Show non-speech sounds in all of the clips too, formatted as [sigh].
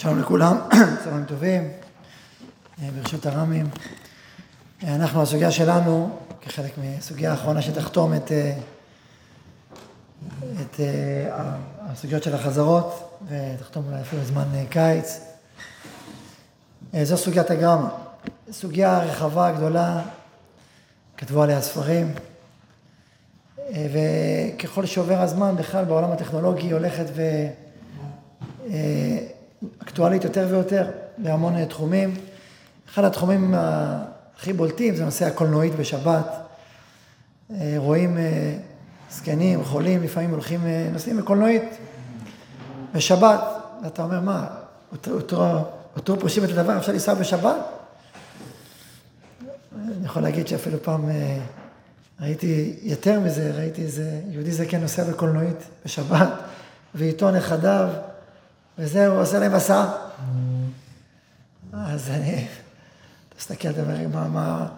שלום לכולם, [clears throat] צהריים טובים, אה, ברשות הרמים. אה, אנחנו, הסוגיה שלנו, כחלק מהסוגיה האחרונה שתחתום את, אה, את הסוגיות של החזרות, ותחתום אולי אפילו זמן קיץ. זו סוגיית הגרמה. סוגיה רחבה, גדולה, כתבו עליה ספרים, וככל שעובר הזמן, בכלל בעולם הטכנולוגי הולכת ו... אקטואלית יותר ויותר בהמון אה, תחומים. אחד התחומים הכי בולטים זה נושא הקולנועית בשבת. אה, רואים אה, זקנים, חולים, לפעמים הולכים, נוסעים בקולנועית בשבת, ואתה אומר, מה, אותו, אותו, אותו פושעים את הדבר, אפשר לנסוע בשבת? אני יכול להגיד שאפילו פעם ראיתי יותר מזה, ראיתי איזה יהודי זקן נוסע בקולנועית בשבת, ואיתו נכדיו. וזהו, עושה להם מסע. אז אני, אתה אומר, מה, מה,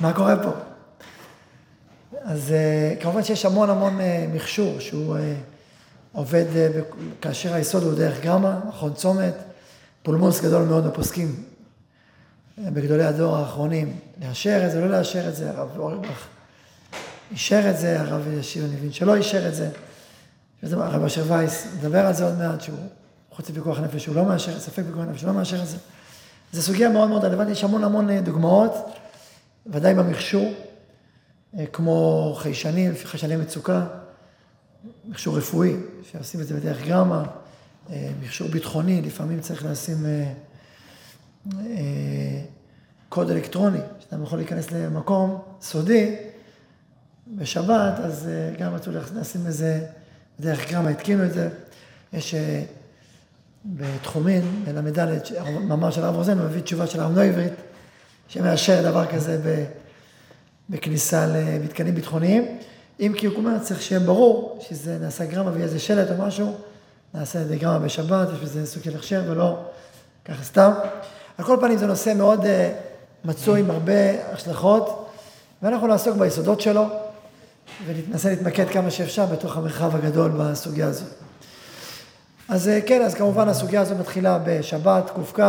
מה קורה פה? אז אה, כמובן שיש המון המון אה, מכשור שהוא אה, עובד, כאשר היסוד הוא דרך גרמה, מכון צומת, פולמוס גדול מאוד בפוסקים בגדולי הדור האחרונים, לאשר את זה, לא לאשר את זה, הרב אורבך אישר את זה, הרב ישיב, אני מבין שלא אישר את זה. הרב אשר וייס מדבר על זה עוד מעט, שהוא חוץ מפיקוח נפש הוא לא מאשר, ספק פיקוח נפש הוא לא מאשר את זה. זו סוגיה מאוד מאוד רלוונטית, יש המון המון אה, דוגמאות, ודאי במכשור, אה, כמו חיישנים, חיישני מצוקה, מכשור רפואי, שעושים את זה בדרך גרמה, אה, מכשור ביטחוני, לפעמים צריך לשים קוד אלקטרוני, שאתה יכול להיכנס למקום סודי בשבת, אז גם רצו לשים איזה, בדרך גרמה התקינו את זה. יש בתחומין, בל"ד, מאמר של הרב רוזן, הוא מביא תשובה של הרב נויברית, שמאשר דבר כזה בכניסה למתקנים ביטחוניים. אם כי הוא אומר, צריך שיהיה ברור שזה נעשה גרמה ויהיה איזה שלט או משהו, נעשה זה גרמה בשבת, יש בזה סוג של הכשר ולא ככה סתם. על כל פנים זה נושא מאוד אה, מצוי עם הרבה השלכות, ואנחנו נעסוק ביסודות שלו, וננסה להתמקד כמה שאפשר בתוך המרחב הגדול בסוגיה הזאת. אז אה, כן, אז כמובן הסוגיה הזו מתחילה בשבת, קכ,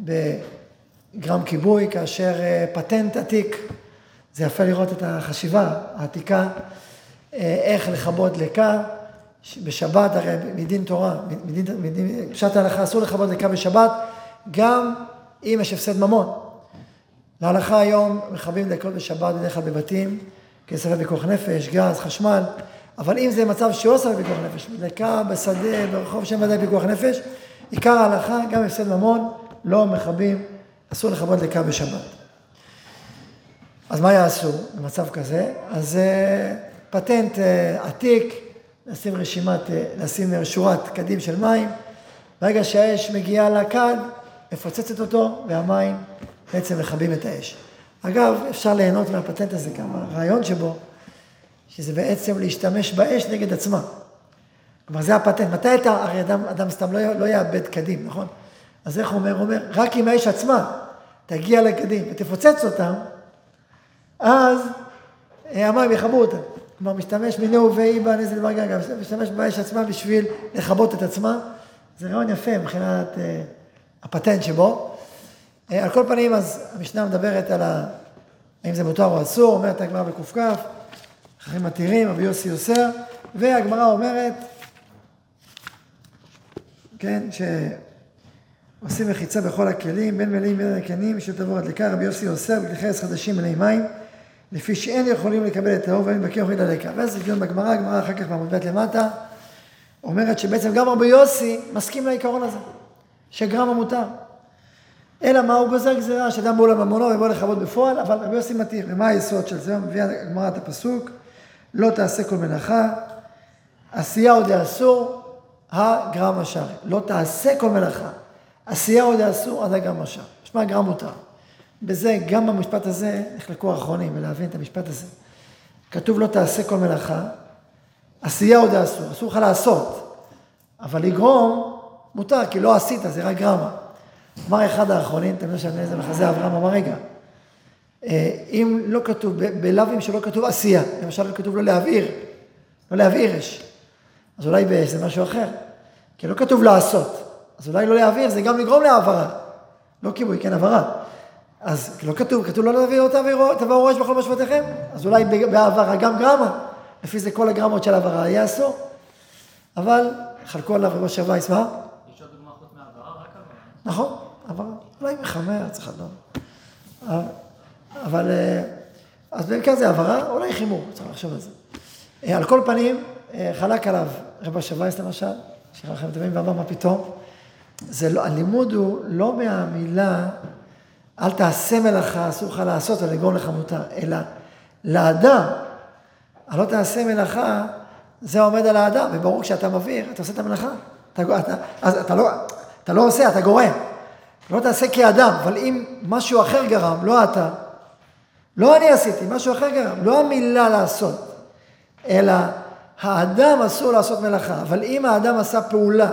בגרם כיבוי, כאשר אה, פטנט עתיק, זה יפה לראות את החשיבה העתיקה, אה, איך לכבות דלקה בשבת, הרי מדין תורה, מדין, מדין, פשט ההלכה אסור לכבות דלקה בשבת, גם אם יש הפסד ממון. להלכה היום מכבים דלקות בשבת בדרך כלל בבתים, כספי בכוח נפש, גז, חשמל. אבל אם זה מצב שהוא עושה פיקוח נפש, דקה בשדה, ברחוב שאין ודאי פיקוח נפש, עיקר ההלכה, גם הפסד ממון, לא מכבים, אסור לכבות דקה בשבת. אז מה יעשו במצב כזה? אז אה, פטנט אה, עתיק, לשים רשימת, אה, לשים שורת קדים של מים, ברגע שהאש מגיעה לכד, מפוצצת אותו, והמים בעצם מכבים את האש. אגב, אפשר ליהנות מהפטנט הזה, גם הרעיון שבו, שזה בעצם להשתמש באש נגד עצמה. כלומר, זה הפטנט. מתי אתה, הרי אדם, אדם סתם לא, לא יאבד קדים, נכון? אז איך הוא אומר? הוא אומר, רק אם האש עצמה תגיע לקדים ותפוצץ אותם, אז אה, המים יכבו אותם. כלומר, משתמש מיניהו ואי בנזל דבר גגה, משתמש באש עצמה בשביל לכבות את עצמה. זה רעיון יפה מבחינת uh, הפטנט שבו. Uh, על כל פנים, אז המשנה מדברת על ה... האם זה מותר או אסור, אומרת הגמרא בק"כ. אחרים מתירים, רבי יוסי אוסר, והגמרא אומרת, כן, שעושים מחיצה בכל הכלים, בין מלאים בין הכלים, בשביל תבוא הדלקה, רבי יוסי אוסר, בכלי חרס חדשים מלאי מים, לפי שאין יכולים לקבל את האור ואין בקר אוכלים לדלקה. ואז זה דיון בגמרא, הגמרא אחר כך בעמוד ב' למטה, אומרת שבעצם גם רבי יוסי מסכים לעיקרון הזה, שגרם המותר. אלא מה, הוא גוזר גזירה שאדם בא לממונו ובא לכבוד בפועל, אבל רבי יוסי מתיר. ומה היסוד של זה? מביאה הגמרא את הפסוק, לא תעשה כל מלאכה, עשייה עוד יאסור, הגרם השאר. לא תעשה כל מלאכה, עשייה עוד יאסור, עד הגרם השאר. משמע גרם מותר. בזה, גם במשפט הזה, נחלקו האחרונים ולהבין את המשפט הזה. כתוב לא תעשה כל מלאכה, עשייה עוד יאסור, אסור לך לעשות, אבל לגרום מותר, כי לא עשית, זה רק גרמה. אמר אחד האחרונים, יודעים שאני איזה מחזה אברהם, אמר רגע, אם לא כתוב, בלאווים שלא כתוב עשייה, למשל לא כתוב לא להבעיר, לא להבעיר אש, אז אולי זה משהו אחר, כי לא כתוב לעשות, אז אולי לא להעביר זה גם לגרום להעברה. לא כיבוי, כן העברה. אז לא כתוב, כתוב לא להעביר אותה ותבואו ראש בכל משפטיכם. אז אולי בהעברה גם גרמה. לפי זה כל הגרמות של העברה יהיה אסור. אבל חלקו עליו של וייס, מה? יש עוד דוגמה חוץ מהעברה? רק העברה. נכון, העברה. אולי מחמר, צריך לדעת. אבל, אה, אז בעיקר זה העברה, אולי חימור, צריך לחשוב על זה. אה, על כל פנים, אה, חלק עליו רבו של וייס למשל, שאלה לכם תמיד ואמר מה פתאום. זה לא, הלימוד הוא לא מהמילה, אל תעשה מלאכה, אסור לך לעשות ולגרום לך מותר, אלא לאדם, הלא תעשה מלאכה, זה עומד על האדם, וברור כשאתה מבעיר, אתה עושה את המלאכה. אתה, אתה, אז אתה לא, אתה לא עושה, אתה גורם. לא תעשה כאדם, אבל אם משהו אחר גרם, לא אתה, לא אני עשיתי, משהו אחר גרם, לא המילה לעשות, אלא האדם אסור לעשות מלאכה, אבל אם האדם עשה פעולה,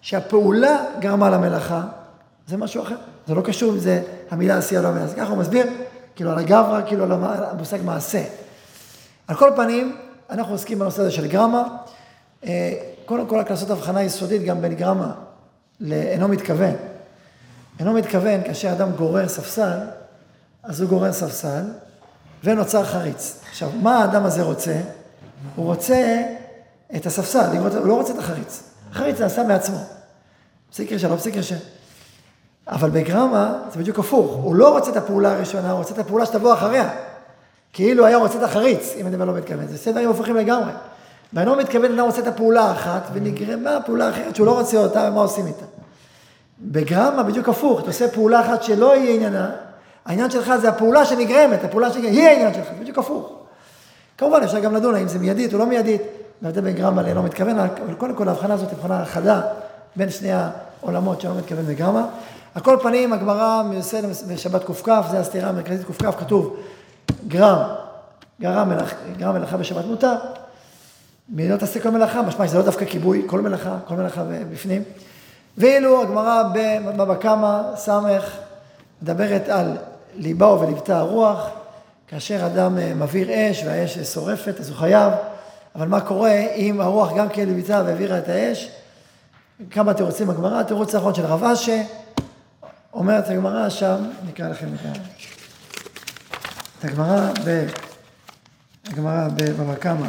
שהפעולה גרמה למלאכה, זה משהו אחר. זה לא קשור אם זה המילה עשייה לא המילה. ככה הוא מסביר, כאילו על הגברא, כאילו על המושג מעשה. על כל פנים, אנחנו עוסקים בנושא הזה של גרמה. אה, קודם כל, רק לעשות הבחנה יסודית גם בין גרמה לאינו מתכוון. אינו מתכוון, כאשר אדם גורר ספסל, אז הוא גורר ספסל, ונוצר חריץ. עכשיו, מה האדם הזה רוצה? הוא רוצה את הספסל, הוא לא רוצה את החריץ. החריץ נעשה מעצמו. פסיק רשע, לא פסיק רשע. אבל בגרמה זה בדיוק הפוך, הוא לא רוצה את הפעולה הראשונה, הוא רוצה את הפעולה שתבוא אחריה. כאילו היה רוצה את החריץ, אם אני לא מתכוון. זה סדרים הפוכים לגמרי. ואני לא מתכוון, אדם רוצה את הפעולה האחת, ונגרמה פעולה אחרת שהוא לא רוצה אותה, ומה עושים איתה. בגרמה בדיוק הפוך, אתה עושה פעולה אחת שלא יהיה עניינה, העניין שלך זה הפעולה שנגרמת, הפעולה שנגרמת, היא העניין שלך, בדיוק הפוך. כמובן אפשר גם לדון האם זה מיידית או לא מיידית, וההבדל בין גרמה ללא מתכוון, אבל קודם כל ההבחנה הזאת היא הבחנה חדה בין שני העולמות שלא מתכוון בגרמה. על כל פנים, הגמרא מיוסד בשבת קכ, זה הסתירה המרכזית קכ, כתוב גרם, גרם מלאכה, גרם מלאכה בשבת מותר. מי לא תעשה כל מלאכה, משמע שזה לא דווקא כיבוי, כל מלאכה, כל מלאכה בפנים. ואילו הגמרא בבבא קמא, סמך, מדברת על ליבו וליבתה הרוח, כאשר אדם אה, מבעיר אש והאש שורפת, אז הוא חייב, אבל מה קורה אם הרוח גם כן ליבתה והעבירה את האש? כמה תירוצים בגמרא, התירוץ האחרון של רב אשי, אומרת הגמרא שם, נקרא לכם את את הגמרא ב... הגמרא בבבא קמא,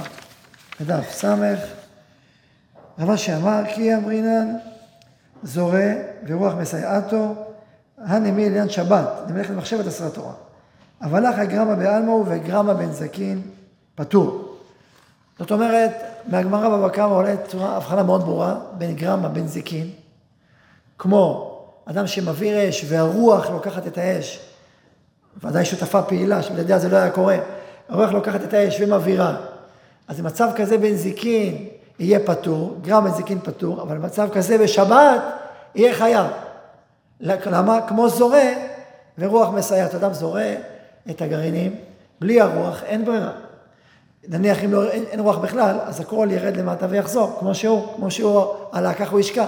בדף ס', רב אשי אמר כי אמרינן זורה ורוח מסייעתו, הנמי לעניין שבת, נמלך למחשבת עשרה תורה. אבל לך גרמה בעלמא וגרמה בן זקין פטור. זאת אומרת, מהגמרא בבא קמא עולה צורה, הבחנה מאוד ברורה בין גרמה בן זקין, כמו אדם שמבעיר אש והרוח לוקחת את האש, ודאי שותפה פעילה, שבלעדיה זה לא היה קורה, הרוח לוקחת את האש ומבעירה. אז במצב כזה בן זקין יהיה פטור, גרם בן זקין פטור, אבל במצב כזה בשבת יהיה חייב. למה? כמו זורה ורוח מסייעת. אדם זורה את הגרעינים, בלי הרוח אין ברירה. נניח אם לא, אין, אין רוח בכלל, אז הכל ירד למטה ויחזור, כמו שהוא, כמו שהוא עלה, כך הוא ישקע.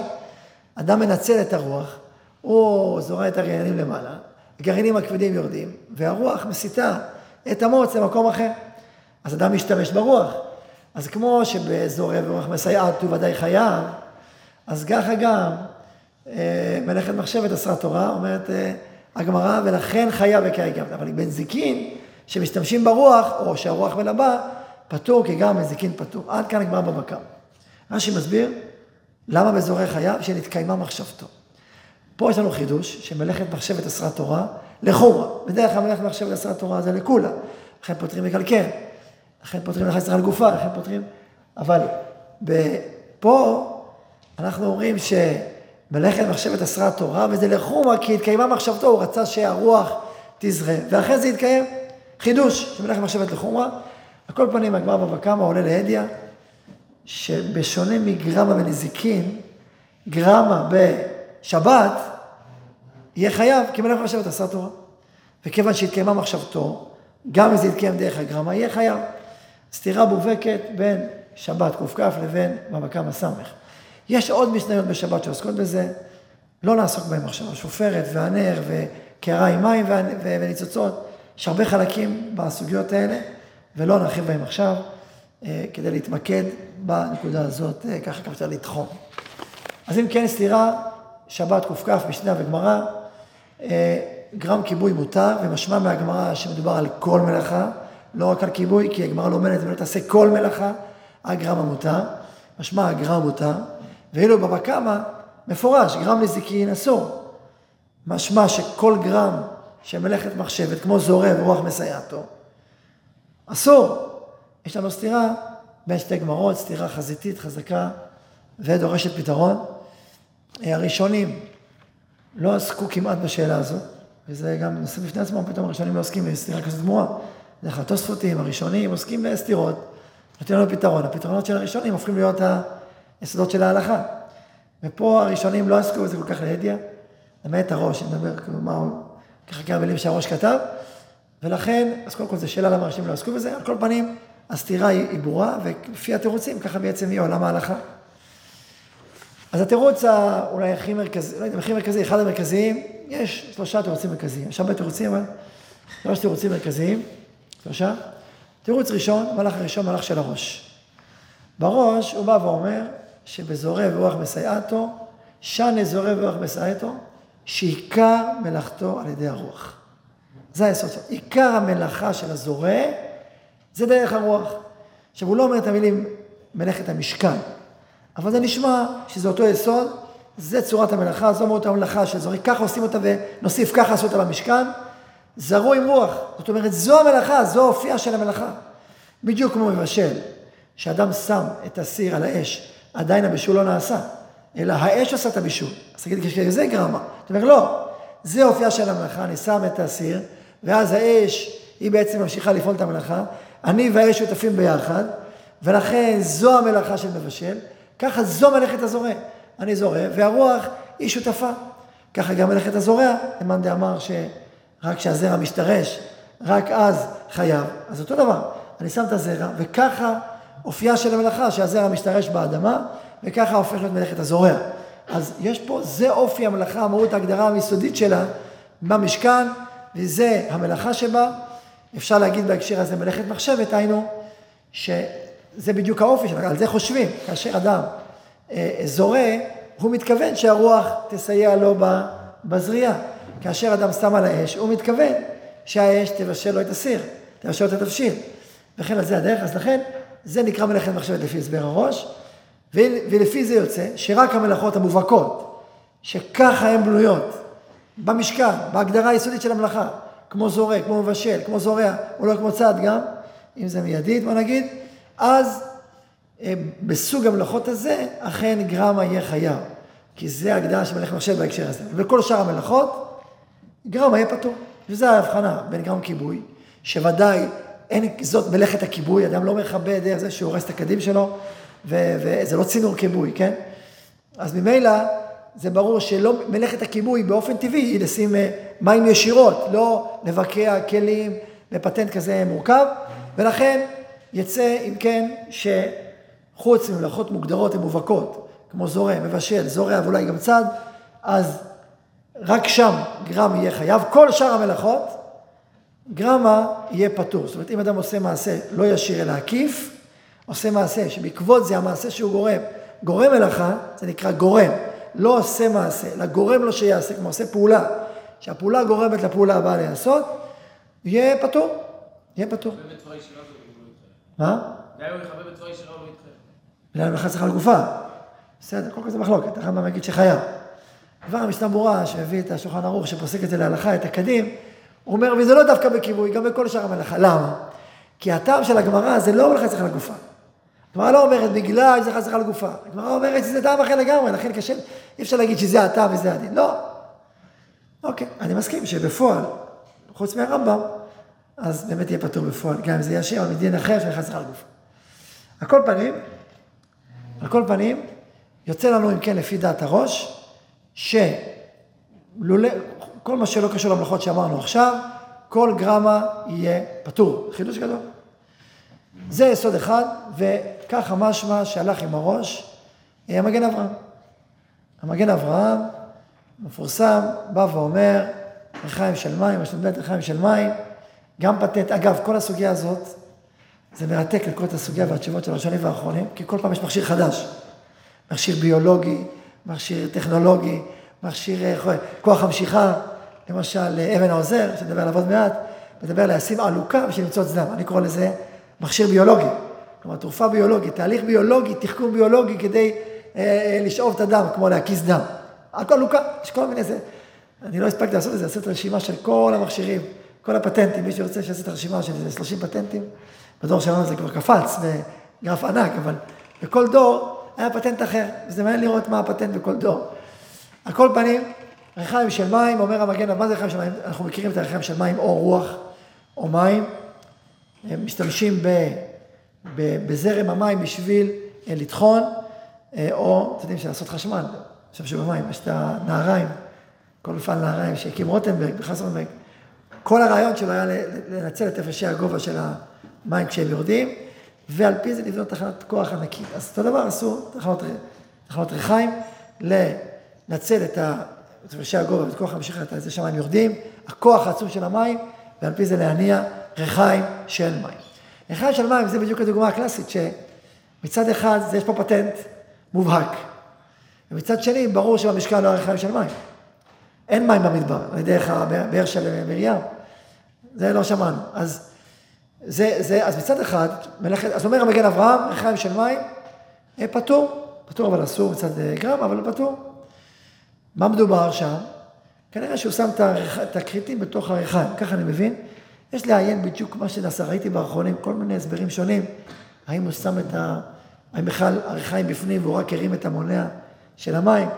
אדם מנצל את הרוח, הוא זורע את הגרעינים למעלה, הגרעינים הכבדים יורדים, והרוח מסיתה את המוץ למקום אחר. אז אדם משתמש ברוח. אז כמו שבזורע ורוח מסייעת הוא ודאי חייב, אז ככה גם מלאכת מחשבת עשרה תורה, אומרת אה, הגמרא, ולכן וקראי גם. אבל בן זיקין, שמשתמשים ברוח, או שהרוח מלבה, פטור כי גם מזיקין פטור. עד כאן הגמרא בבקר. רש"י מסביר למה בזורע חייב, שנתקיימה מחשבתו. פה יש לנו חידוש, שמלאכת מחשבת עשרה תורה לחומרה. בדרך כלל מלאכת מחשבת עשרה תורה זה לכולה. לכן פותרים מקלקל, לכן פותרים לך עשרה על גופה, לכן פותרים... אבל פה אנחנו אומרים שמלאכת מחשבת עשרה תורה, וזה לחומרה, כי התקיימה מחשבתו, הוא רצה שהרוח תזרה, ואחרי זה התקיים חידוש, שמלאכת מחשבת לחומרה. על כל פנים, הגמר בבא קמא עולה להדיא, שבשונה מגרמה ונזיקין, גרמה בשבת, יהיה חייב, כי מלאכת מחשבת עשה תורה. וכיוון שהתקיימה מחשבתו, גם אם זה יתקיים דרך הגרמה, יהיה חייב. סתירה מובהקת בין שבת קכ לבין בבא קמא ס'. יש עוד משניות בשבת שעוסקות בזה, לא נעסוק בהן עכשיו, השופרת והנר וקערה עם מים וניצוצות, יש הרבה חלקים בסוגיות האלה. ולא נרחיב בהם עכשיו, אה, כדי להתמקד בנקודה הזאת, אה, ככה ככה לתחום. אז אם כן, סתירה שבת קכ, משנה וגמרא, אה, גרם כיבוי מותר, ומשמע מהגמרא שמדובר על כל מלאכה, לא רק על כיבוי, כי הגמרא לומדת ולא תעשה כל מלאכה, הגרם המותר, משמע הגרם מותר, ואילו בבא קמא, מפורש, גרם נזיקין אסור. משמע שכל גרם של מלאכת מחשבת, כמו זורע ורוח מסייעתו, אסור. יש לנו סתירה בין שתי גמרות, סתירה חזיתית חזקה ודורשת פתרון. הראשונים לא עסקו כמעט בשאלה הזאת, וזה גם נושא בפני עצמו, פתאום הראשונים לא עוסקים בסתירה כזאת גמורה. דרך כלל התוספותים, הראשונים, עוסקים בסתירות, נותנים לנו פתרון. הפתרונות של הראשונים הופכים להיות היסודות של ההלכה. ופה הראשונים לא עסקו בזה כל כך לידיעה, למעט הראש, אני מדבר כאילו מה הוא, ככה כמה מילים שהראש כתב, ולכן, אז קודם כל זו שאלה למה הראשונים לא עסקו בזה, על כל פנים, הסתירה היא, היא ברורה, ולפי התירוצים, ככה בעצם יהיה עולם ההלכה. אז התירוץ אולי הכי מרכזי, לא יודע, הכי מרכזי, אחד המרכזיים, יש שלושה תירוצים מרכזיים, יש הרבה תירוצים, אבל שלוש תירוצים מרכזיים, שלושה. תירוץ ראשון, מהלך הראשון, מהלך של הראש. בראש הוא בא ואומר שבזורע ורוח מסייעתו, שנה זורע ורוח מסייעתו, שעיקר מלאכתו על ידי הרוח. זה היסוד שלו. עיקר המלאכה של הזורע זה דרך הרוח. עכשיו, הוא לא אומר את המילים מלאכת המשכן, אבל זה נשמע שזה אותו יסוד, זה צורת המלאכה, זו מהות המלאכה של זורע. ככה עושים אותה ונוסיף, ככה עשו אותה במשכן. זרו עם רוח. זאת אומרת, זו המלאכה, זו אופייה של המלאכה. בדיוק כמו מבשל, שאדם שם את הסיר על האש, עדיין הבישול לא נעשה, אלא האש עושה את הבישול. אז תגיד, זה גרמה. אתה אומר, לא, זה אופייה של המלאכה, אני שם את הסיר, ואז האש, היא בעצם ממשיכה לפעול את המלאכה, אני והאש שותפים ביחד, ולכן זו המלאכה של מבשל, ככה זו מלאכת הזורע. אני זורע, והרוח היא שותפה. ככה גם מלאכת הזורע, למאן דאמר ש... רק כשהזרע משתרש, רק אז חייב. אז אותו דבר, אני שם את הזרע, וככה אופייה של המלאכה, שהזרע משתרש באדמה, וככה הופך להיות מלאכת הזורע. אז יש פה, זה אופי המלאכה, המהות ההגדרה המסודית שלה במשכן, וזה המלאכה שבה. אפשר להגיד בהקשר הזה מלאכת מחשבת, היינו, שזה בדיוק האופי שלה, על זה חושבים. כאשר אדם אה, זורע, הוא מתכוון שהרוח תסייע לו בזריעה. כאשר אדם שם על האש, הוא מתכוון שהאש תבשל לו את הסיר, תבשל לו את התבשיל. וכן על זה הדרך, אז לכן זה נקרא מלאכת מחשבת לפי הסבר הראש, ולפי זה יוצא שרק המלאכות המובהקות, שככה הן בנויות, במשכן, בהגדרה היסודית של המלאכה, כמו זורק, כמו מבשל, כמו זורע, או לא כמו צד גם, אם זה מיידית, בוא נגיד, אז אה, בסוג המלאכות הזה, אכן גרמה יהיה חייב. כי זה ההגדרה של מלאכת מחשב בהקשר הזה. וכל שאר המלאכות, גרם יהיה פטור. וזה ההבחנה בין גרם כיבוי, שוודאי אין זאת מלאכת הכיבוי, אדם לא מכבה דרך זה שהוא הורס את הקדים שלו, ו- וזה לא צינור כיבוי, כן? אז ממילא זה ברור שלא מלאכת הכיבוי באופן טבעי היא לשים אה, מים ישירות, לא לבקע כלים בפטנט כזה מורכב, ולכן יצא, אם כן, שחוץ ממלאכות מוגדרות ומובהקות, כמו זורע, מבשל, זורע ואולי גם צד, אז רק שם גרם יהיה חייב, כל שאר המלאכות, גרמה יהיה פטור. זאת אומרת, אם אדם עושה מעשה לא ישיר אלא עקיף, עושה מעשה שבעקבות זה המעשה שהוא גורם, גורם מלאכה, זה נקרא גורם, לא עושה מעשה, אלא גורם לו שיעשה, כמו עושה פעולה, שהפעולה גורמת לפעולה הבאה להיעשות, יהיה פטור, יהיה פטור. מה? בגלל המלאכה צריכה לגופה. בסדר, כל כזה מחלוקת, הרמב"ם יגיד שחייב. דבר המשנה ברורה שהביא את השולחן ערוך שפוסק את זה להלכה, את הקדים, הוא אומר, וזה לא דווקא בכיבוי, גם בכל שאר המלאכה. למה? כי הטעם של הגמרא זה לא מלאכה צריכה לגופה. הגמרא לא אומרת בגלל שזה צריכה לגופה. הגמרא אומרת שזה טעם אחר לגמרי, לכן קשה, אי אפשר להגיד שזה הטעם וזה הדין. לא. אוקיי, אני מסכים שבפועל, חוץ מהרמב"ם, אז באמת יהיה פטור בפועל, גם אם זה יהיה השם, מדין אחר שנכנס לך לגופה. על כל פנים, על כל פנים, יוצא לנו, אם כן, לפי דעת הראש, שלולא, כל מה שלא קשור למלאכות שאמרנו עכשיו, כל גרמה יהיה פטור. חידוש גדול. זה יסוד אחד, וככה משמע שהלך עם הראש המגן אברהם. המגן אברהם, מפורסם, בא ואומר, רחיים של מים, באמת רחיים של מים, גם פטנט, אגב, כל הסוגיה הזאת, זה מרתק לקרוא את הסוגיה והתשובות של הראשונים והאחרונים, כי כל פעם יש מכשיר חדש. מכשיר ביולוגי, מכשיר טכנולוגי, מכשיר אה, כוח המשיכה, למשל אה, אבן העוזר, שנדבר עליו עוד מעט, מדבר להשים עלוקה בשביל למצוץ דם. אני קורא לזה מכשיר ביולוגי. כלומר, תרופה ביולוגית, תהליך ביולוגי, תחכום ביולוגי כדי אה, אה, לשאוב את הדם, כמו להקיס דם. עלוקה, יש כל מיני זה. אני לא הספקתי לעשות את זה, לעשות רשימה של כל המכשירים, כל הפטנטים, מי שרוצה שיעשה את הרשימה של 30 פטנטים. בדור שלנו זה כבר קפץ בגרף ענק, אבל בכל דור היה פטנט אחר, וזה מעניין לראות מה הפטנט בכל דור. על כל פנים, ריחיים של מים, אומר המגן, מה זה ריחיים של מים? אנחנו מכירים את הריחיים של מים או רוח או מים. הם משתמשים ב, ב, בזרם המים בשביל אה, לטחון, אה, או, אתם יודעים, לעשות חשמל. עכשיו במים, יש את הנהריים, כל מפעל נהריים שהקים רוטנברג בחסרונברג. כל הרעיון שלו היה לנצל את הפרשי הגובה של המים כשהם יורדים, ועל פי זה לבנות תחנת כוח ענקית. אז אותו דבר עשו תחנות, תחנות ריחיים, לנצל את הפרשי הגובה ואת כוח המשיכה, את זה יורדים, הכוח העצום של המים, ועל פי זה להניע ריחיים של מים. ריחיים של מים זה בדיוק הדוגמה הקלאסית, שמצד אחד יש פה פטנט מובהק, ומצד שני ברור שבמשקל לא הריחיים של מים. אין מים במדבר, על ידי הבאר של מרים. זה לא שמענו. אז, זה, זה, אז מצד אחד, מלאכת, אז אומר המגן אברהם, ריחיים של מים, אה, פטור. פטור אבל אסור מצד אה, גרם, אבל פטור. מה מדובר שם? כנראה שהוא שם את הכריתים בתוך הריחיים, ככה אני מבין. יש לעיין בדיוק מה שנעשה, ראיתי באחרונים כל מיני הסברים שונים, האם הוא שם את ה... האם בכלל הריחיים בפנים והוא רק הרים את המונע של המים.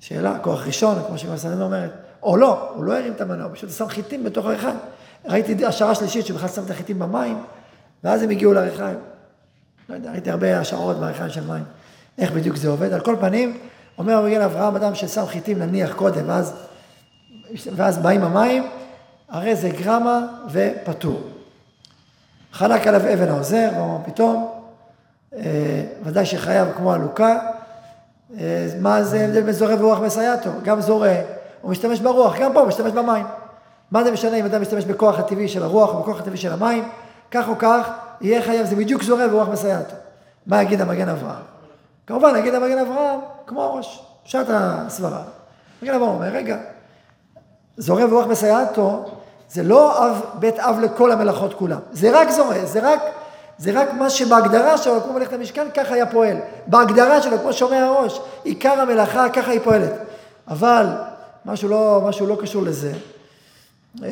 שאלה, כוח ראשון, כמו שמסעדנו אומרת, או לא, הוא לא הרים את המנוע, הוא פשוט שם חיטים בתוך הריחיים. ראיתי השערה שלישית שבכלל שם את החיטים במים, ואז הם הגיעו לריחיים. לא יודע, ראיתי הרבה השערות בריחיים של מים, איך בדיוק זה עובד. על כל פנים, אומר המגן אברהם, אדם ששם חיטים נניח קודם, ואז, ואז באים המים, הרי זה גרמה ופטור. חלק עליו אבן העוזר, ואומר פתאום, אה, ודאי שחייב כמו עלוקה, אה, מה זה הבדל בין זורע ורוח מסייעתו? גם זורע, הוא משתמש ברוח, גם פה הוא משתמש במים. מה זה משנה אם אדם משתמש בכוח הטבעי של הרוח או בכוח הטבעי של המים? כך או כך, יהיה חייב, זה בדיוק זורע ורוח מסייעתו. מה יגיד המגן אברהם? כמובן, יגיד המגן אברהם, כמו הראש, פשט הסברה. מגן אברהם אומר, רגע, זורע ורוח מסייעתו, זה לא אב, בית אב לכל המלאכות כולם. זה רק זורע, זה רק זה רק מה שבהגדרה שלו, כמו מלאכת המשכן, ככה היה פועל. בהגדרה שלו, כמו שומע הראש, עיקר המלאכה, ככה היא פועלת. אבל משהו לא, משהו לא קשור לזה, אה,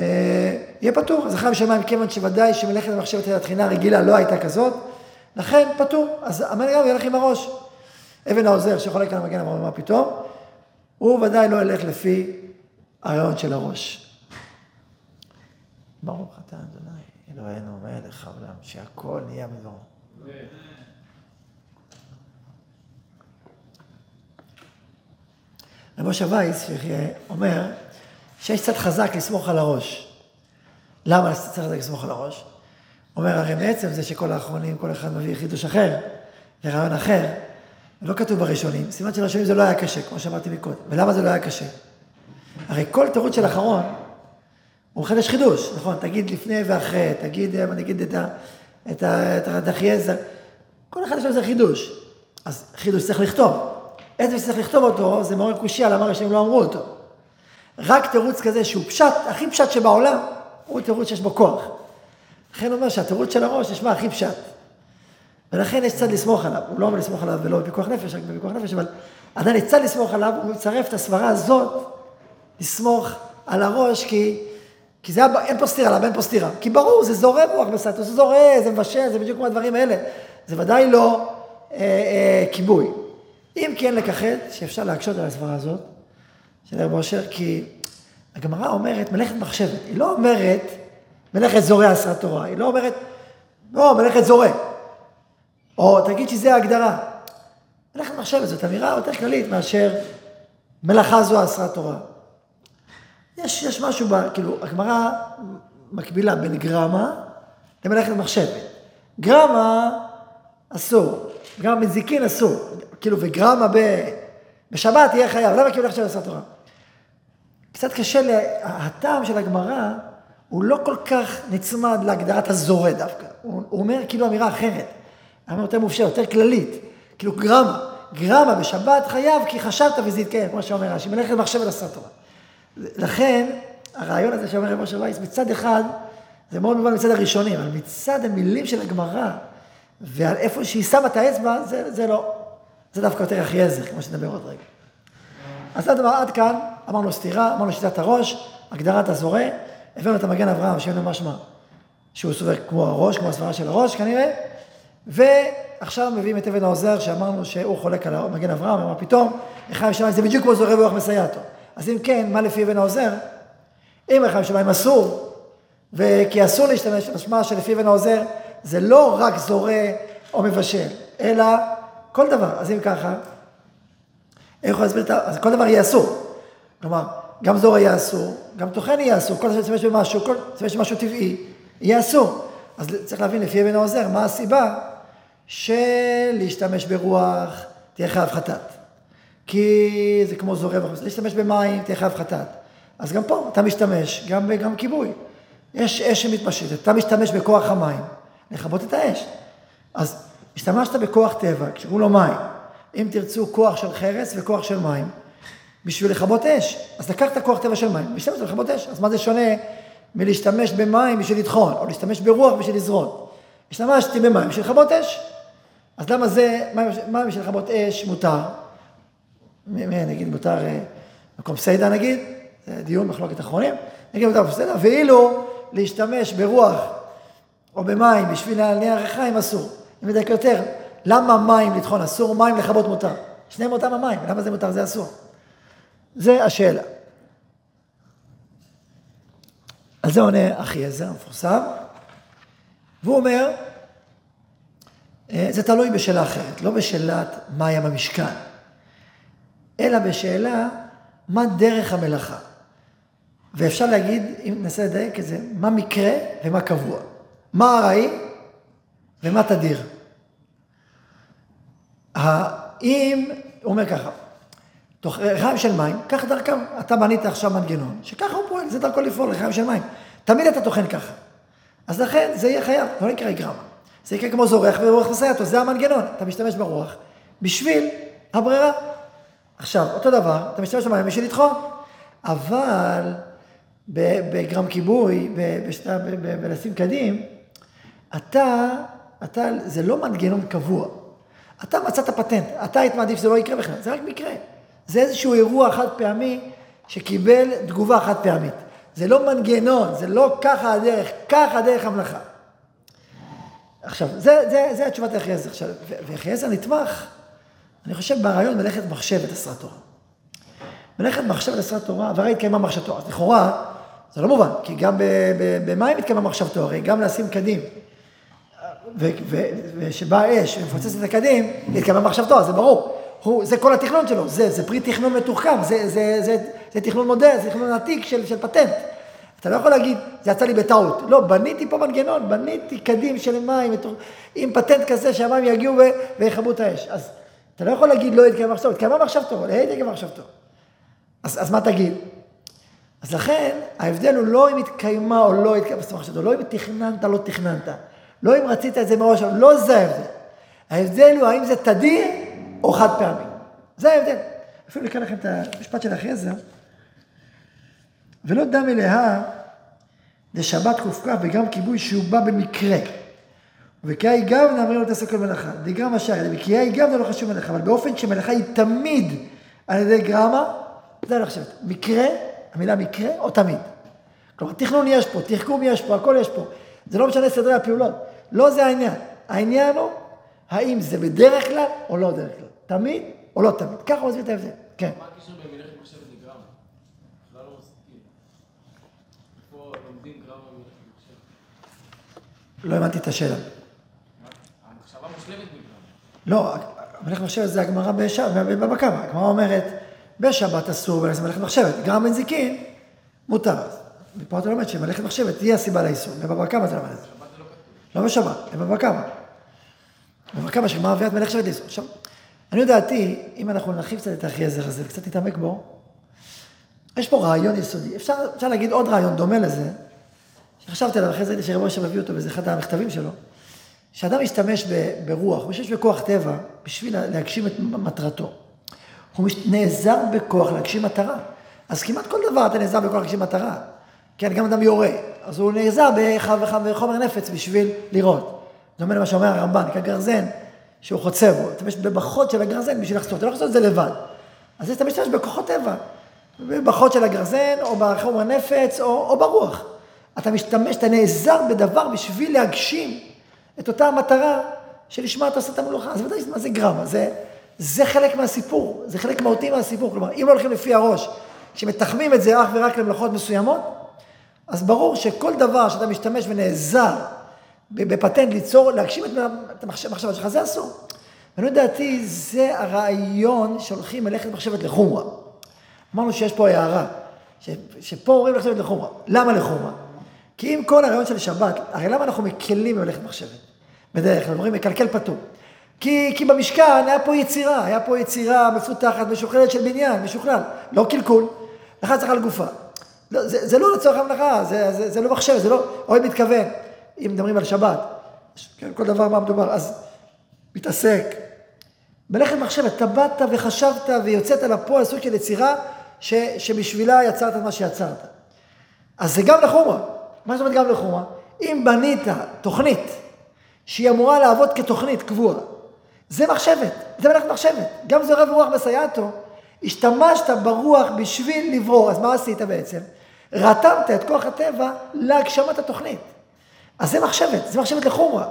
יהיה פטור. אחרי בשמיים, כיוון שוודאי שמלאכת המחשבת התחינה הרגילה לא הייתה כזאת, לכן פטור. אז המלך גם ילך עם הראש. אבן העוזר שחולק על המגן אמר, מה פתאום? הוא ודאי לא ילך לפי הרעיון של הראש. ברוך אתה אדוני. אלוהינו מלך העולם, שהכל נהיה בדברו. רב משה וייס אומר שיש קצת חזק לסמוך על הראש. למה צריך לסמוך על הראש? אומר, הרי בעצם זה שכל האחרונים, כל אחד מביא חידוש אחר, ורעיון אחר, לא כתוב בראשונים. סימן של הראשונים זה לא היה קשה, כמו שאמרתי מקודם. ולמה זה לא היה קשה? הרי כל תירוץ של אחרון הוא מחדש חידוש, נכון? תגיד לפני ואחרי, תגיד, אה, נגיד את, ה, את, ה, את הדחייזר, כל אחד לו איזה חידוש. אז חידוש צריך לכתוב. איזה שצריך לכתוב אותו, זה מעורר קושייה, למה ראשונים לא אמרו אותו. רק תירוץ כזה שהוא פשט, הכי פשט שבעולם, הוא תירוץ שיש בו כוח. לכן הוא אומר שהתירוץ של הראש נשמע הכי פשט. ולכן יש צד לסמוך עליו. הוא לא אומר לסמוך עליו ולא בפיקוח נפש, רק בפיקוח נפש, אבל עדיין יש צד לסמוך עליו, הוא מצרף את הסברה הזאת, לסמוך על הראש, כי כי זה, אין פה סתירה, למה אין פה סתירה? כי ברור, זה זורם רוח בסטטוס, זה זורם, זה מבשל, זה בדיוק כמו הדברים האלה. זה ודאי לא אה, אה, כיבוי. אם כן לכחד, שאפשר להקשות על הסברה הזאת, של רב אושר, כי הגמרא אומרת מלאכת מחשבת, היא לא אומרת מלאכת זורע עשרת תורה, היא לא אומרת, לא, מלאכת זורע. או תגיד שזה ההגדרה. מלאכת מחשבת זאת אמירה יותר כללית מאשר מלאכה זו עשרת תורה. יש, יש משהו, ב, כאילו, הגמרא מקבילה בין גרמה למלאכת מחשבת. גרמה אסור, גרמה מזיקין אסור, כאילו, וגרמה ב, בשבת יהיה חייב, למה כאילו עכשיו לעשות תורה? קצת קשה, לה, הטעם של הגמרא הוא לא כל כך נצמד להגדרת הזורע דווקא, הוא, הוא אומר כאילו אמירה אחרת, אמירה יותר מופשטת, יותר כללית, כאילו גרמה, גרמה בשבת חייב כי חשבת וזה יתקיים, כמו שאומר רש"י, מלאכת מחשבת עשה תורה. לכן, הרעיון הזה שאומר רב משה וייס, מצד אחד, זה מאוד מובן מצד הראשונים, אבל מצד המילים של הגמרא, ועל איפה שהיא שמה את האצבע, זה, זה לא. זה דווקא יותר אחייזר, כמו שנדבר עוד רגע. אז עד, עד כאן, אמרנו סתירה, אמרנו שיטת הראש, הגדרת הזורע, הבאנו את המגן אברהם, שאין לו משמע, שהוא סובר כמו הראש, כמו הסברה של הראש כנראה, ועכשיו מביאים את אבן העוזר, שאמרנו שהוא חולק על המגן אברהם, אמר פתאום, לחיים שמיים זה בדיוק כמו זורע ורוח מסייעתו. אז אם כן, מה לפי אבן העוזר? אם לחיים שמיים אסור, וכי אסור להשתמש, משמע שלפי אבן העוזר, זה לא רק זורע או מבשל, אלא כל דבר. אז אם ככה, איך יכול להסביר את ה... אז כל דבר יהיה אסור. כלומר, גם זורע יהיה אסור, גם טוחן יהיה אסור, כל זה במשהו, כל זה במשהו טבעי, יהיה אסור. אז צריך להבין לפי אבן העוזר, מה הסיבה שלהשתמש ברוח תהיה חייב חטאת. כי זה כמו זורם, להשתמש במים תהיה חייב חטאת. אז גם פה אתה משתמש, גם, גם כיבוי. יש אש שמתפשטת, אתה משתמש בכוח המים, לכבות את האש. אז השתמשת בכוח טבע, קראו לו מים. אם תרצו כוח של חרס וכוח של מים, בשביל לכבות אש. אז לקחת כוח טבע של מים, והשתמשת לכבות אש. אז מה זה שונה מלהשתמש במים בשביל לטחון, או להשתמש ברוח בשביל לזרון? השתמשתי במים בשביל לכבות אש. אז למה זה, מים בשביל לכבות אש מותר? נגיד מותר אה, מקום סיידה נגיד, זה דיון מחלוקת אחרונים, נגיד מותר בסיידה, ואילו להשתמש ברוח או במים בשביל להניע ריחיים אסור. אם נדייק יותר, למה מים לטחון אסור, מים לכבות מותר? שניהם אותם המים, למה זה מותר, זה אסור? זה השאלה. על זה עונה אחי עזר, המפורסם, והוא אומר, זה תלוי בשאלה אחרת, לא בשאלת מה היה במשכן, אלא בשאלה מה דרך המלאכה. ואפשר להגיד, אם ננסה לדייק את זה, מה מקרה ומה קבוע. מה ארעי ומה תדיר. אם, הוא אומר ככה, תוך ריחיים של מים, קח דרכם, אתה בנית עכשיו מנגנון, שככה הוא פועל, זה דרכו לפעול, ריחיים של מים. תמיד אתה טוחן ככה. אז לכן זה יהיה חייב, לא יקרה גרמה. זה יקרה כמו זורח ורוח מסייעתו, זה המנגנון, אתה משתמש ברוח בשביל הברירה. עכשיו, אותו דבר, אתה משתמש במים בשביל לטחון, אבל בגרם כיבוי, בלשים קדים, אתה, אתה, זה לא מנגנון קבוע. אתה מצאת פטנט, אתה היית מעדיף שזה לא יקרה בכלל, זה רק מקרה. זה איזשהו אירוע חד פעמי שקיבל תגובה חד פעמית. זה לא מנגנון, זה לא ככה הדרך, ככה דרך המלאכה. עכשיו, זה, זה, זה התשובת יחייזר. עכשיו, ויחייזר נתמך, אני חושב, ברעיון מלאכת מחשבת עשרת תורה. מלאכת מחשבת עשרת תורה, והרי התקיימה מחשבתו. אז לכאורה, זה לא מובן, כי גם במים התקיימה מחשבתו, הרי גם לשים קדים, ושבאה אש ומפוצצת את הקדים, התקיימה מחשבתו, זה ברור. הוא, זה כל התכנון שלו, זה, זה פרי תכנון מתוחכם, זה, זה, זה, זה תכנון מודרני, זה תכנון עתיק של, של פטנט. אתה לא יכול להגיד, זה יצא לי בטעות. לא, בניתי פה מנגנון, בניתי קדים של מים, עם פטנט כזה שהמים יגיעו ויכבו את האש. אז אתה לא יכול להגיד, לא התקיימה מחשבתו, התקיימה מחשבתו, לא התקיימה מחשבתו. אז, אז מה תגיד? אז לכן, ההבדל הוא לא אם התקיימה או לא התקיימה מחשבתו, לא אם תכננת לא תכננת, לא אם רצית את זה מראש, לא זה ההבדל. ההבדל הוא האם זה תדיר או חד פעמי. זה ההבדל. אפילו נקרא לכם את המשפט של אחרי זה. ולא דם אליה לשבת קכ וגם כיבוי שהוא בא במקרה. וקיאי גבנה אמרים לו תעשה כל מלאכה. דגרמה שער, וקיאי גבנה לא חשוב מלאכה, אבל באופן שמלאכה היא תמיד על ידי גרמה, זה אני חושבת. מקרה, המילה מקרה או תמיד. כלומר, תכנון יש פה, תחכום יש פה, הכל יש פה. זה לא משנה סדרי הפעולות. לא זה העניין. העניין הוא, האם זה בדרך כלל או לא בדרך כלל. תמיד או לא תמיד. ככה הוא מסביר את ההבדל. כן. מה הקשר בין מלאכת מחשבת לגרמה? בכלל לא מסכים. איפה לומדים גרמה ממלאכת מחשבת? לא הבנתי את השאלה. המחשבה מושלמת. לא, מלאכת מחשבת זה הגמרא בבבא קמא. הגמרא אומרת, בשבת אסור ולעשות מלאכת מחשבת. גרם בן זיקין, מותר. ופה אתה לומד שמלאכת מחשבת היא הסיבה לאיסור. בבבא קמא אתה לומד את זה. לא. לא בשבת, בבבא קמא. בבבא קמא שגמרא מביאה את מלאכת שבת לאיסור. עכשיו, אני דעתי, אם אנחנו נרחיב קצת את האחייזר הזה וקצת נתעמק בו, יש פה רעיון יסודי. אפשר, אפשר להגיד עוד רעיון דומה לזה, שחשבתי עליו, אחרי זה ראיתי שרב משה מביא אותו באיזה אחד המכתבים שלו, שאדם משתמש ברוח, משתמש בכוח טבע, בשביל להגשים את מטרתו. הוא נעזר בכוח להגשים מטרה. אז כמעט כל דבר אתה נעזר בכוח להגשים מטרה. כן, גם אדם יורה, אז הוא נעזר בח- בח- בחומר נפץ בשביל לירות. אומר למה שאומר הרמב"ן, כגרזן שהוא חוצה בו. אתה משתמש בחוד של הגרזן בשביל לחצות, אתה לא יכול לעשות את זה לבד. אז אתה משתמש בכוחות טבע, בחוד של הגרזן, או בחומר נפץ, או, או ברוח. אתה משתמש, אתה נעזר בדבר בשביל להגשים את אותה המטרה שלשמה אתה עושה את המלוכה. אז ודאי, מה זה גרמה? זה, זה חלק מהסיפור, זה חלק מהותי מהסיפור. כלומר, אם לא הולכים לפי הראש, שמתחמים את זה אך ורק למלאכות מסוימות, אז ברור שכל דבר שאתה משתמש ונעזר בפטנט ליצור, להגשים את את המחשב- המחשבה שלך, זה אסור. ואני לדעתי, זה הרעיון שהולכים מלאכת מחשבת לחומרה. אמרנו שיש פה הערה, ש, שפה אומרים מחשבת לחומרה. למה לחומרה? כי אם כל הרעיון של שבת, הרי למה אנחנו מקלים במלאכת מחשבת? בדרך כלל אומרים מקלקל פטור. כי, כי במשכן היה פה יצירה, היה פה יצירה מפותחת, משוכללת של בניין, משוכלל. לא קלקול, לך על גופה. לא, זה, זה לא לצורך המלאכה, זה, זה, זה לא מחשב, זה לא אוהד מתכוון. אם מדברים על שבת, כן, כל דבר מה מדובר, אז מתעסק. מלאכת מחשבת, אתה באת וחשבת ויוצאת לפועל סוג של יצירה ש, שבשבילה יצרת מה שיצרת. אז זה גם לחומרה. מה זאת אומרת גם לחומרה? אם בנית תוכנית שהיא אמורה לעבוד כתוכנית קבועה, זה מחשבת, זה מלאכת מחשבת. גם זורע ורוח מסייעתו, השתמשת ברוח בשביל לברור, אז מה עשית בעצם? רתמת את כוח הטבע להגשמת התוכנית. אז זה מחשבת, זה מחשבת לחומרה.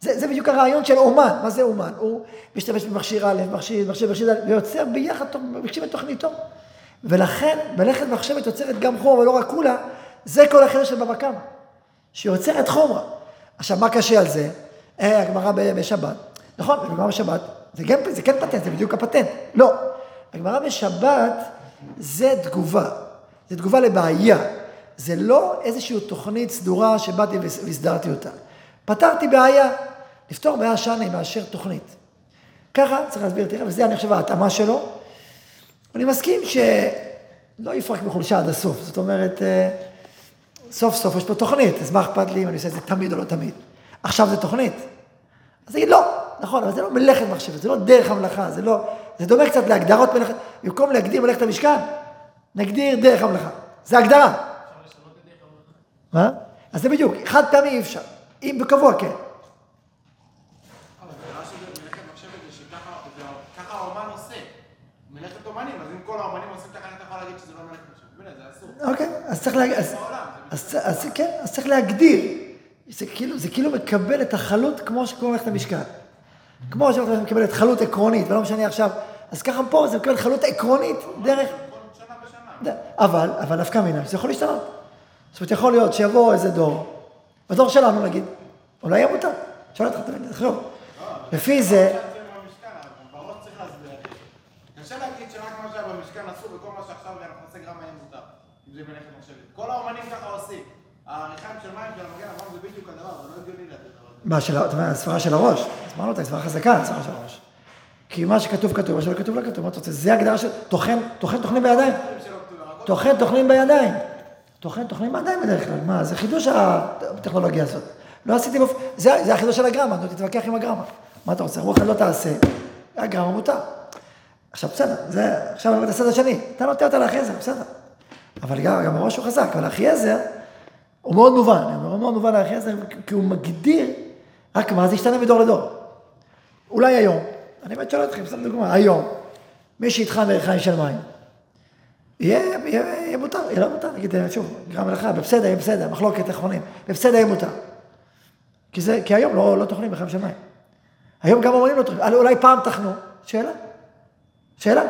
זה, זה בדיוק הרעיון של אומן. מה זה אומן? הוא משתמש במכשיר א', מכשיר, מכשיר, מכשיר ויוצר ביחד, מגשים את תוכניתו. ולכן מלאכת מחשבת יוצרת גם חומרה ולא רק כולה, זה כל החלק של בבא קמא, שיוצרת חומרה. עכשיו, מה קשה על זה? אה, הגמרא בשבת. נכון, הגמרא בשבת, זה, גם, זה כן פטנט, זה בדיוק הפטנט. לא, הגמרא בשבת זה תגובה, זה תגובה לבעיה. זה לא איזושהי תוכנית סדורה שבאתי והס- והסדרתי אותה. פתרתי בעיה, לפתור בעיה היא מאשר תוכנית. ככה צריך להסביר, תראה, וזה אני חושב ההתאמה שלו. אני מסכים שלא יפרק מחולשה עד הסוף, זאת אומרת, אה, סוף סוף יש פה תוכנית, אז מה אכפת לי אם אני עושה את זה תמיד או לא תמיד? עכשיו זה תוכנית. אז תגיד, לא, נכון, אבל זה לא מלאכת מחשבת, זה לא דרך המלאכה, זה לא, זה דומה קצת להגדרות מלאכת, במקום להגדיר מלאכת המשכן, נגדיר דרך המלאכה. זה הגדרה. מה? אז זה בדיוק, חד פעמי אי אפשר. אם בקבוע כן. לא כל האומנים עושים ככה, אתה יכול להגיד שזה לא מלאכת מחשבת. אוקיי, אז צריך להגיד, אז, אז, כן, אז צריך להגדיר. זה כאילו, זה כאילו מקבל את החלות כמו שקוראים ללכת למשכן. כמו שאתה מקבל את חלות עקרונית, ולא משנה עכשיו, אז ככה פה זה מקבל חלות עקרונית דרך... אבל, אבל נפקא מינה, זה יכול להשתנות. זאת אומרת, יכול להיות שיבוא איזה דור, בדור שלנו נגיד, אולי יהיה מותר. שואל אותך, תחשוב. לפי זה, זה צריך להסביר. קשה להגיד שרק מה שהיה במשכן אסור וכל מה שעכשיו אנחנו נעשה גרם יהיה מותר. זה מלאכת מחשבת. כל האומנים ככה עושים. העריכיים של מים של המגן, אמרנו, זה בדיוק הדבר, זה לא הגיוני לתת. מה, של, ה- אתה אומר, הסברה של הראש. אמרנו אותה, סברה חזקה, הסברה של הראש. כי מה שכתוב כתוב, מה שלא כתוב לא כתוב, מה אתה רוצה? זה הגדרה של טוחן, טוחן טוחנים בידיים. טוחן טוחנים בידיים. טוחן טוחנים בידיים בדרך כלל, מה, זה חידוש הטכנולוגיה הזאת. לא עשיתי. זה, זה החידוש של הגרמה, נו, תתווכח עם הגרמה. מה אתה רוצה? רוח לא תעשה, הגרמה מותר. עכשיו בסדר, זה, עכשיו את הצד השני, אתה נוטה אותה לאחי עזר, בסדר. אבל גם, גם הוא חזק, אבל לאחי עזר הוא מאוד מובן, הוא מאוד מובן לאחי עזר, כי הוא מגדיר, רק מה, זה ישתנה מדור לדור. אולי היום, אני באמת שואל אתכם, סתם דוגמה, היום, מי שיטחן בריחיים של מים, יהיה, יהיה, יהיה מותר, יהיה לא מותר, נגיד, שוב, גרם לך, בפסדה יהיה בסדר, מחלוקת אחרונים, בפסדה יהיה מותר. כי, זה, כי היום לא, לא בחיים של מים. היום גם אומרים לא אולי- פעם טחנו, שאלה, שאלה.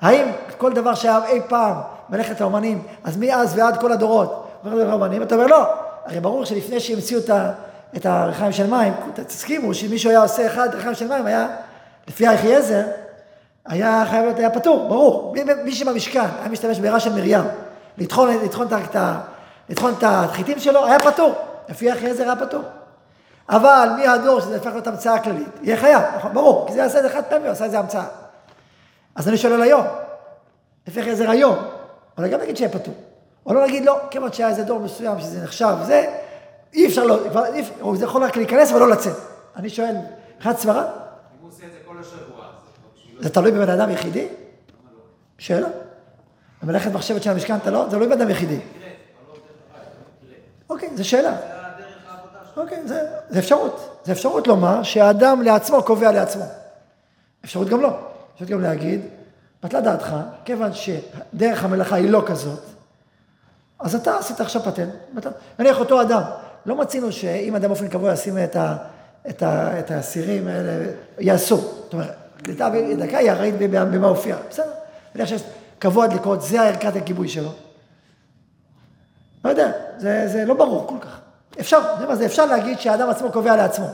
האם כל דבר שהיה אי פעם מלאכת האומנים, אז מאז ועד כל הדורות, אומר לך האומנים, אתה אומר לא, הרי ברור שלפני שהמציאו את, ה- את הריחיים של מים, תסכימו שמישהו היה עושה אחד ריחיים של מים, היה, לפי היחי עזר, היה חייב להיות, היה פטור, ברור. מי, מי שבמשכן היה משתמש בעירה של מרים, לטחון, לטחון, את לטחון את החיטים שלו, היה פטור. לפי אחי עזר היה פטור. אבל מהדור שזה הפך להיות המצאה כללית, יהיה חייב, נכון, ברור, כי זה יעשה את זה חד פעמי, הוא עשה את זה המצאה. אז אני שואל על היום, לפי אחי עזר היום, אבל גם נגיד שיהיה פטור. או לא נגיד לא, כיוון שהיה איזה דור מסוים שזה נחשב, זה, אי אפשר לא, אי אפשר, הוא יכול רק להיכנס ולא לצאת. אני שואל, מבחינת סברה? אם הוא עושה את זה כל זה תלוי בבן אדם יחידי? שאלה. במלאכת מחשבת של המשכן אתה לא, זה לא בן אדם יחידי. אוקיי, זו שאלה. אוקיי, זה, זה אפשרות. זה אפשרות לומר שהאדם לעצמו קובע לעצמו. אפשרות גם לא. אפשרות גם להגיד, בטלה דעתך, כיוון שדרך המלאכה היא לא כזאת, אז אתה עשית עכשיו פטנט. נניח אותו אדם, לא מצינו שאם אדם באופן קבוע ישים את, ה, את, ה, את האסירים האלה, יעשו. זאת אומרת, קליטה בדקה היא הראית במה הופיע. בסדר. נניח שיש קבוע דלקות, זה ערכת הכיבוי שלו. לא יודע, זה, זה לא ברור כל כך. אפשר, זה מה זה, אפשר להגיד שהאדם עצמו קובע לעצמו.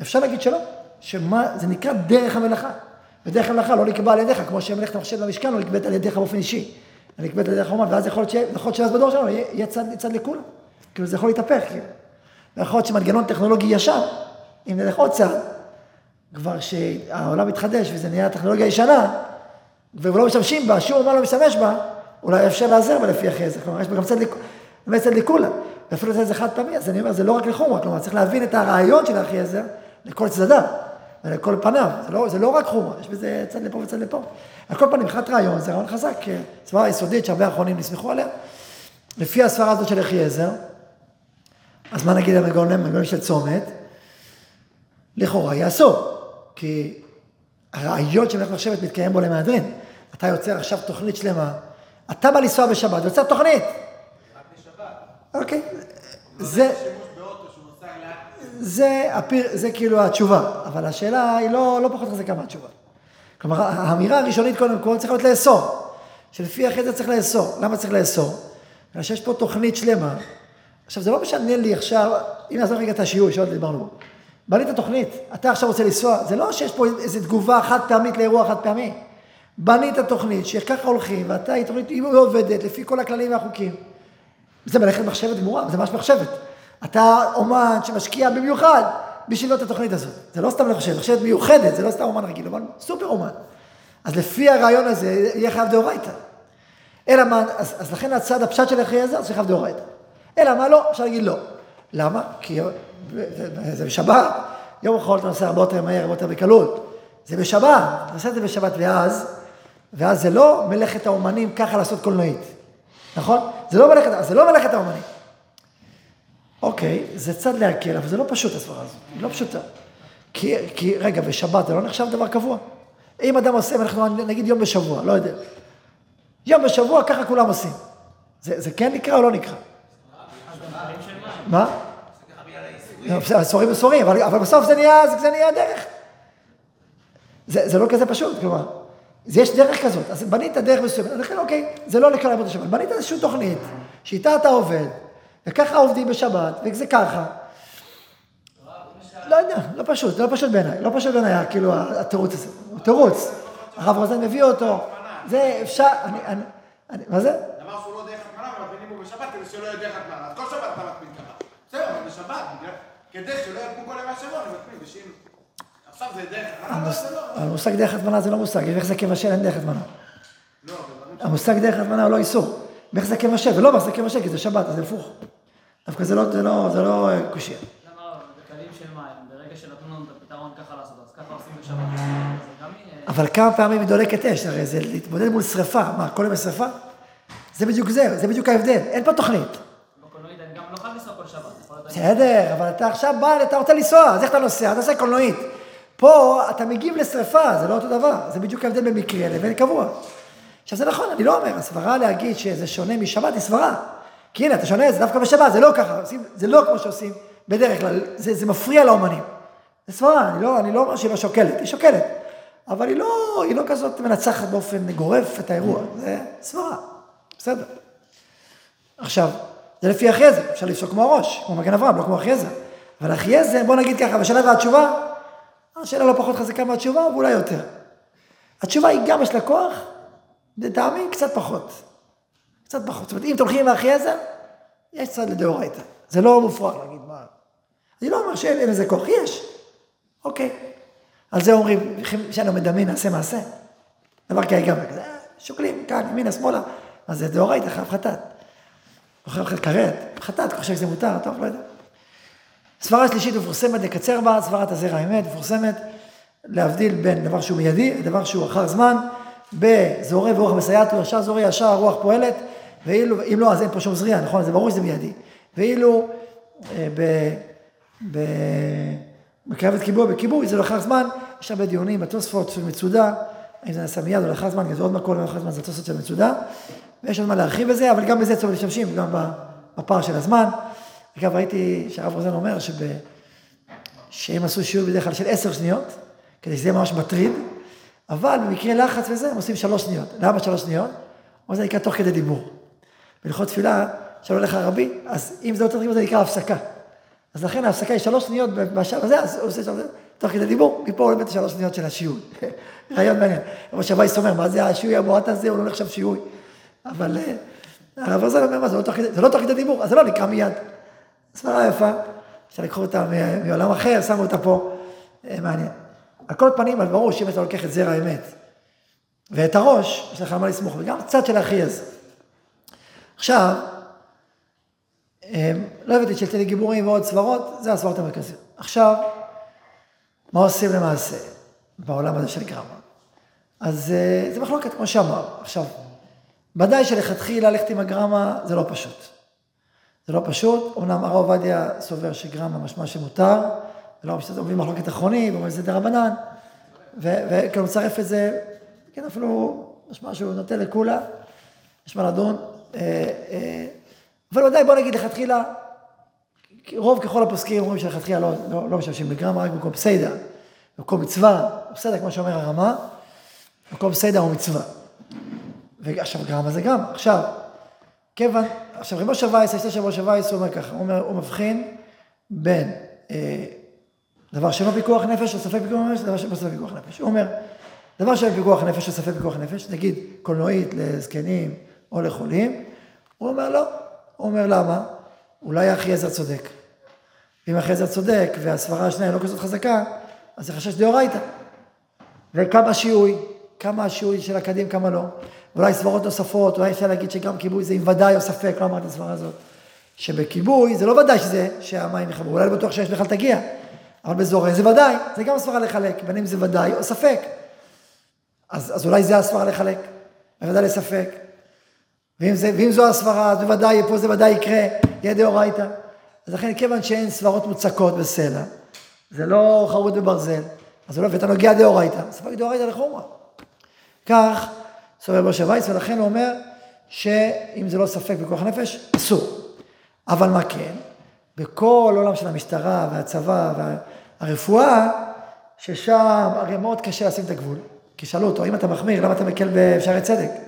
אפשר להגיד שלא, שמה, זה נקרא דרך המלאכה. ודרך המלאכה לא נקבע על ידיך, כמו שמלאכת המחשב במשכן לא נקבעת על ידיך באופן אישי. היא נקבעת על ידי החומה, ואז יכול להיות שאז בדור שלנו יהיה צד, צד לכולם. כאילו זה יכול להתהפך, כאילו. ויכול להיות שמנגנון טכנולוגי ישר, אם נלך עוד צעד, כבר שהעולם מתחדש וזה נהיה טכנולוגיה ישנה, ולא משתמשים בה, שום אומן לא משתמש בה, אולי אפשר להיעזר בה לפי אחרי זה. כלומר, יש בה גם צד, צד לכולם. ואפילו זה חד פעמי, אז אני אומר, זה לא רק לחומרה, כלומר, צריך להבין את הרעיון של האחי עזר לכל צדדיו ולכל פניו. זה לא, זה לא רק חומרה, יש בזה צד לפה וצד לפה. על כל פנים, מבחינת רעיון, זה רעיון חזק, סברה יסודית שהרבה האחרונים נסמכו עליה. לפי הסברה הזאת של אחי עזר, אז מה נגיד המנגנונים, המנגנונים של צומת? לכאורה יעשו, כי הרעיון של מלך מחשבת מתקיים בו למהדרין. אתה יוצר עכשיו תוכנית שלמה, אתה בא לנסוע בשבת, יוצר תוכנית. רק בשבת. אוקיי, זה, זה, הפיר, זה כאילו התשובה, אבל השאלה היא לא, לא פחות חזקה מהתשובה. כלומר, האמירה הראשונית קודם כל צריכה להיות לאסור, שלפי אחרי זה צריך לאסור. למה צריך לאסור? בגלל שיש פה תוכנית שלמה. עכשיו, זה לא משנה לי עכשיו, אם נעזוב רגע את השיעור שעוד דיברנו בו. בנית תוכנית, אתה עכשיו רוצה לנסוע, זה לא שיש פה איזו תגובה חד פעמית לאירוע חד פעמי. בנית תוכנית שככה הולכים, ואתה, היא תוכנית, היא עובדת לפי כל הכללים והחוקים. זה מלאכת מחשבת גמורה, זה ממש מחשבת. אתה אומן שמשקיע במיוחד בשביל את התוכנית הזאת. זה לא סתם מחשבת, מחשבת מיוחדת, זה לא סתם אומן רגיל, אומן סופר אומן. אז לפי הרעיון הזה, יהיה חייב דאורייתא. אלא מה, אז, אז לכן הצד הפשט של אחי עזר, זה חייב דאורייתא. אלא מה לא? אפשר להגיד לא. למה? כי זה בשבת. יום החול אתה נוסע הרבה יותר מהר, הרבה יותר בקלות. זה בשבת, אתה עושה את זה בשבת, ואז, ואז זה לא מלאכת האומנים ככה לעשות קולנועית. נכון? זה לא מלאכת, זה לא מלאכת האומנים. אוקיי, זה צד להקל, אבל זה לא פשוט הסברה הזאת, היא לא פשוטה. כי, כי, רגע, בשבת זה לא נחשב דבר קבוע. אם אדם עושה, אנחנו נגיד יום בשבוע, לא יודע. יום בשבוע, ככה כולם עושים. זה, זה כן נקרא או לא נקרא? מה? סורים וסורים, אבל, אבל בסוף זה נהיה, זה נהיה דרך. זה, זה לא כזה פשוט, כלומר, יש דרך כזאת, אז בנית דרך מסוימת, לכן אוקיי, זה לא לכל עבוד השבת, בנית איזושהי תוכנית, שאיתה אתה עובד, וככה עובדים בשבת, וזה ככה. לא יודע, לא פשוט, לא פשוט בעיניי, לא פשוט בעיניי, כאילו, התירוץ הזה, הוא תירוץ. הרב רוזן מביא אותו, זה אפשר, אני, אני, מה זה? דבר שהוא לא דרך הטמנה, ומטמינים בו בשבת כדי שלא יהיה דרך הטמנה. אז כל שבת אתה מטמין ככה. בסדר, אבל בשבת, כדי שלא יקמו כל ימי השבוע, אני מטמין, ושאם... עכשיו זה דרך הטמנה, אבל זה לא. המושג דרך הטמנה זה לא מושג, איך זה כבשל אין דרך הטמנה. לא, המושג דרך הטמנה הוא לא איסור. ואיך זה כבשל, ולא איך זה כבשל, כי זה שבת, אז זה הפוך. דווקא זה לא, זה לא, זה לא אה, קושייה. למה? בכלים של מים, ברגע שנתנו לנו את הפתרון ככה לעשות, אז ככה עושים בשבת. זה גם יהיה... אבל כמה פעמים היא דולקת אש, הרי זה להתמודד מול שרפה, מה, כל יום יש שרפה? זה בדיוק זה, זה בדיוק ההבדל, אין פה תוכנית. לא בסדר, אבל אתה עכשיו בא, אתה רוצה לנסוע, אז איך אתה נוסע? אתה עושה קולנועית. פה אתה מגיב לשרפה, זה לא אותו דבר, זה בדיוק ההבדל בין מקרה לבין קבוע. עכשיו זה נכון, אני לא אומר, הסברה להגיד שזה שונה משבת היא סברה. כי הנה, אתה שונה, זה דווקא בשבת, זה לא ככה, עושים, זה לא כמו שעושים בדרך כלל, זה, זה מפריע לאומנים. זה סברה, אני לא, אני לא אומר שהיא לא שוקלת, היא שוקלת. אבל היא לא, היא לא כזאת מנצחת באופן גורף את האירוע, זה סברה, בסדר. עכשיו, זה לפי אחייזר, אפשר לפסוק כמו הראש, כמו מגן אברהם, לא כמו אחייזר. אבל אחייזר, בוא נגיד ככה, בשאלה והתשובה, השאלה לא פחות חזקה מהתשובה, ואולי יותר. התשובה היא גם יש לה כוח, לטעמי קצת פחות. קצת פחות. זאת אומרת, אם תומכים באחייזר, יש צד לדאורייתא. זה לא מופרך להגיד מה. אני לא אומר שאין אין לזה כוח, יש. אוקיי. על זה אומרים, כשאנו מדמים נעשה מעשה. דבר כאלה גם, כזה, אה, שוקלים כאן, ימינה, שמאלה. אז זה דאורייתא, חייב חטאת. אוכל אוכל כרת, חטאת, חושב שזה מותר, טוב, לא יודע. סברה שלישית מפורסמת, נקצר בה, סברת הזרע האמת, מפורסמת. להבדיל בין דבר שהוא מיידי לדבר שהוא אחר זמן, בזורע ורוח מסייעת לו, ישר זורע, ישר הרוח פועלת, ואילו, אם לא, אז אין פה שום זריעה, נכון? זה ברור שזה מיידי. ואילו אה, ב... ב... מקרבת קיבוע בכיבוי, זה לאחר זמן, יש הרבה דיונים בתוספות של מצודה, האם זה נעשה מיד או לאחר זמן, זה עוד מקום לאחר זמן, זה התוספות של מצודה, ויש עוד מה להרחיב בזה, אבל גם בזה צריך להשתמשים, גם בפער של הזמן. אגב, ראיתי שהרב רוזן אומר שב... שהם עשו שיעור בדרך כלל של עשר שניות, כדי שזה יהיה ממש מטריד, אבל במקרה לחץ וזה, הם עושים שלוש שניות. למה שלוש שניות? או זה נקרא תוך כדי דיבור. בהלכות תפילה, שלא לך רבי, אז אם זה לא צריך זה נקרא הפסקה. אז לכן ההפסקה היא שלוש שניות בשלב הזה, אז הוא עושה שניות, תוך כדי דיבור, מפה הוא לומד שלוש שניות של השיעור. [laughs] רעיון מעניין. כמו שווייס אומר, מה זה השיעור המועט הזה, הוא לא נחשב שיעור. אבל אה, הרב עוזר אומר, מה, זה לא תוך כדי, לא דיבור, אז זה לא נקרא מיד. סברה יפה, אפשר לקחו אותה מעולם אחר, שמו אותה פה, אה, מעניין. על כל פנים, אבל ברור שאם אתה לוקח את זרע האמת ואת הראש, יש לך מה לסמוך, וגם קצת של האחי עכשיו, אמ, לא הבאתי של תלי גיבורים ועוד סברות, זה הסברות המרכזיות. עכשיו, מה עושים למעשה בעולם הזה של גרמה? אז אה, זה מחלוקת, כמו שאמר. עכשיו, ודאי שלכתחילה ללכת עם הגרמה זה לא פשוט. זה לא פשוט, אמנם הרב עובדיה סובר שגרמה משמע שמותר, ולא משנה, אומרים מחלוקת אחרונים, אומרים שזה דרבנן, וכאילו מצרף את זה, כן, אפילו משמע שהוא נותן לכולה, יש מה לדון. אה, אה, אבל ודאי, בוא נגיד לכתחילה, רוב ככל הפוסקים אומרים שלכתחילה לא, לא, לא משתמשים בגרמה, רק במקום סיידה, במקום מצווה, בסדר, כמו שאומר הרמה, במקום סיידה הוא מצווה. ועכשיו גרמה זה גרמה. עכשיו, כיוון, עכשיו רבו של וייס, השתש רבו של וייס, הוא אומר ככה, הוא, אומר, הוא מבחין בין אה, דבר שאינו פיקוח נפש או ספק פיקוח נפש, דבר שאינו ספק פיקוח נפש. הוא אומר, דבר שאין פיקוח נפש או ספק פיקוח נפש, נגיד קולנועית לזקנים או לחולים, הוא אומר לא. הוא אומר למה? אולי אחי עזר צודק. אם אחי עזר צודק והסברה השנייה לא כזאת חזקה, אז זה חשש דאורייתא. וכמה שיהוי, כמה השיהוי של הקדים, כמה לא. אולי סברות נוספות, אולי אפשר להגיד שגם כיבוי זה עם ודאי או ספק, לא אמרתי את הסברה הזאת. שבכיבוי זה לא ודאי שזה, שהמים יחברו, אולי לא בטוח שיש בכלל תגיע. אבל בזורע זה ודאי, זה גם הסברה לחלק, בין אם זה ודאי או ספק. אז, אז אולי זה הסברה לחלק, בוודאי לספק. ואם, זה, ואם זו הסברה, אז בוודאי, פה זה ודאי יקרה, יהיה דאורייתא. אז לכן, כיוון שאין סברות מוצקות בסלע, זה לא חרוט בברזל, אז לא, ואתה נוגע דאורייתא, ספק דאורייתא לחומרה. כך סובר משה וייס, ולכן הוא אומר שאם זה לא ספק בכוח נפש, אסור. אבל מה כן? בכל עולם של המשטרה והצבא והרפואה, ששם הרי מאוד קשה לשים את הגבול. כי שאלו אותו, אם אתה מחמיר, למה אתה מקל בשערי צדק?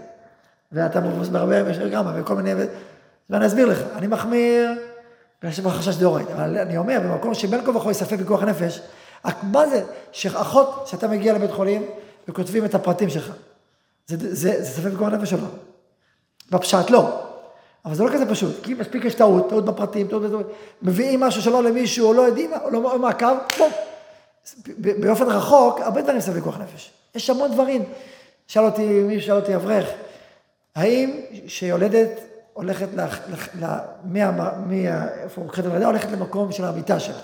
ואתה מרבה גרמה וכל מיני... ואני אסביר לך, אני מחמיר, בגלל שיש חשש דאורייתא, אבל אני אומר, במקום שבין כה וכה יספק בכוח נפש, מה זה שאחות, שאתה מגיע לבית חולים וכותבים את הפרטים שלך, זה, זה, זה, ספק בכוח נפש או לא? בפשט לא. אבל זה לא כזה פשוט, כי מספיק יש טעות, טעות בפרטים, טעות בזה, מביאים משהו שלא למישהו, או לא יודעים, או לא מעקב, בום. באופן רחוק, הרבה דברים סביב כוח נפש. יש המון דברים. שאל אותי, מישהו שאל אותי, אברך, האם שיולדת הולכת, ל... ל... מה... מה... איפה הוא חדר לידה, הולכת למקום של המיטה שלה,